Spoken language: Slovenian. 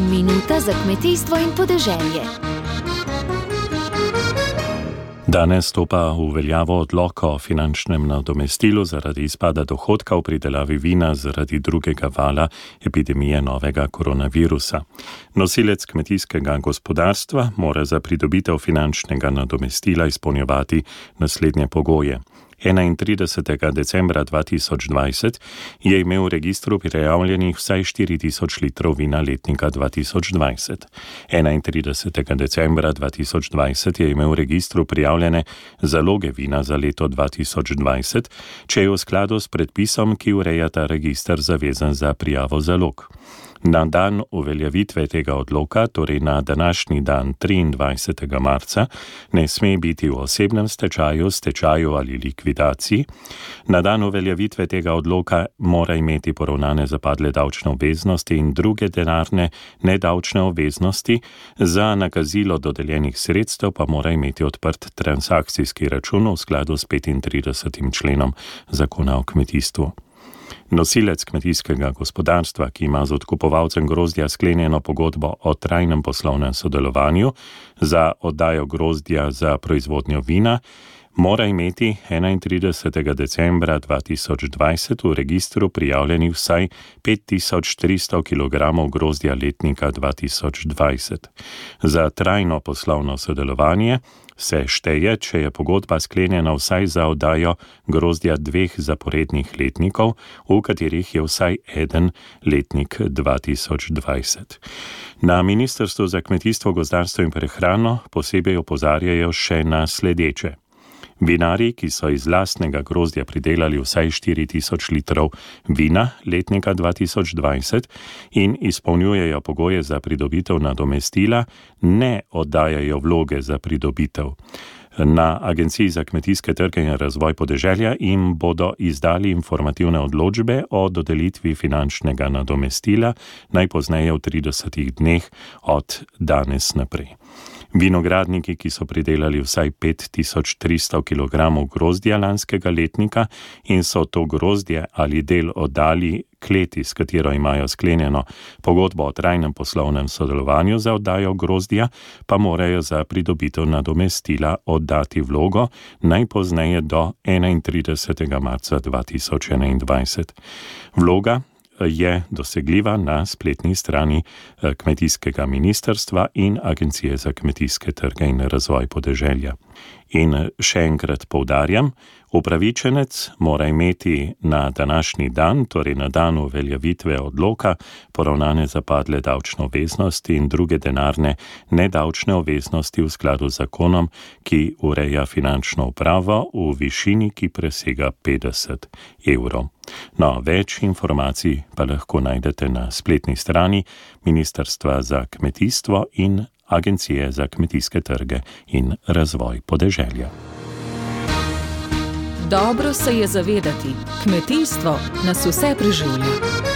Minuta za kmetijstvo in podeželje. Danes stopa v veljavo odlok o finančnem nadomestilu zaradi izpada dohodka v pridelavi vina zaradi drugega vala epidemije novega koronavirusa. Nosilec kmetijskega gospodarstva mora za pridobitev finančnega nadomestila izpolnjevati naslednje pogoje. 31. decembra 2020 je imel v registru prijavljenih vsaj 4000 litrov vina letnika 2020. 31. decembra 2020 je imel v registru prijavljene zaloge vina za leto 2020, če je v skladu s predpisom, ki ureja ta registr, zavezan za prijavo zalog. Na dan uveljavitve tega odloka, torej na današnji dan 23. marca, ne sme biti v osebnem stečaju, stečaju ali likvidaciji. Na dan uveljavitve tega odloka mora imeti poravnane zapadle davčne obveznosti in druge denarne nedavčne obveznosti, za nakazilo dodeljenih sredstev pa mora imeti odprt transakcijski račun v skladu s 35. členom zakona o kmetijstvu. Nosilec kmetijskega gospodarstva, ki ima z odkupovalcem grozdja sklenjeno pogodbo o trajnem poslovnem sodelovanju za oddajo grozdja za proizvodnjo vina, mora imeti 31. decembra 2020 v registru prijavljenih vsaj 5300 kg grozdja letnika 2020. Za trajno poslovno sodelovanje se šteje, če je pogodba sklenjena vsaj za oddajo grozdja dveh zaporednih letnikov, v katerih je vsaj eden letnik 2020. Na Ministrstvu za kmetijstvo, gozdarstvo in prehrano posebej opozarjajo še na sledeče. Vinari, ki so iz lastnega grozdja pridelali vsaj 4000 litrov vina letnika 2020 in izpolnjujejo pogoje za pridobitev nadomestila, ne oddajajo vloge za pridobitev. Na Agenciji za kmetijske trge in razvoj podeželja jim bodo izdali informativne odločbe o dodelitvi finančnega nadomestila najpozneje v 30 dneh od danes naprej. Vinogradniki, ki so pridelali vsaj 5300 kg grozdja lanskega letnika in so to grozdje ali del oddali kleti, s katero imajo sklenjeno pogodbo o trajnem poslovnem sodelovanju za oddajo grozdja, pa morajo za pridobitev nadomestila oddati vlogo najpozneje do 31. marca 2021. Vloga je dosegljiva na spletni strani eh, kmetijskega ministrstva in Agencije za kmetijske trge in razvoj podeželja. In še enkrat povdarjam, upravičenec mora imeti na današnji dan, torej na dan uveljavitve odloka, poravnane zapadle davčne obveznosti in druge denarne nedavčne obveznosti v skladu z zakonom, ki ureja finančno upravo v višini, ki presega 50 evrov. No, več informacij pa lahko najdete na spletni strani Ministrstva za kmetijstvo in Agencije za kmetijske trge in razvoj podeželja. Dobro se je zavedati, kmetijstvo nas vse preživlja.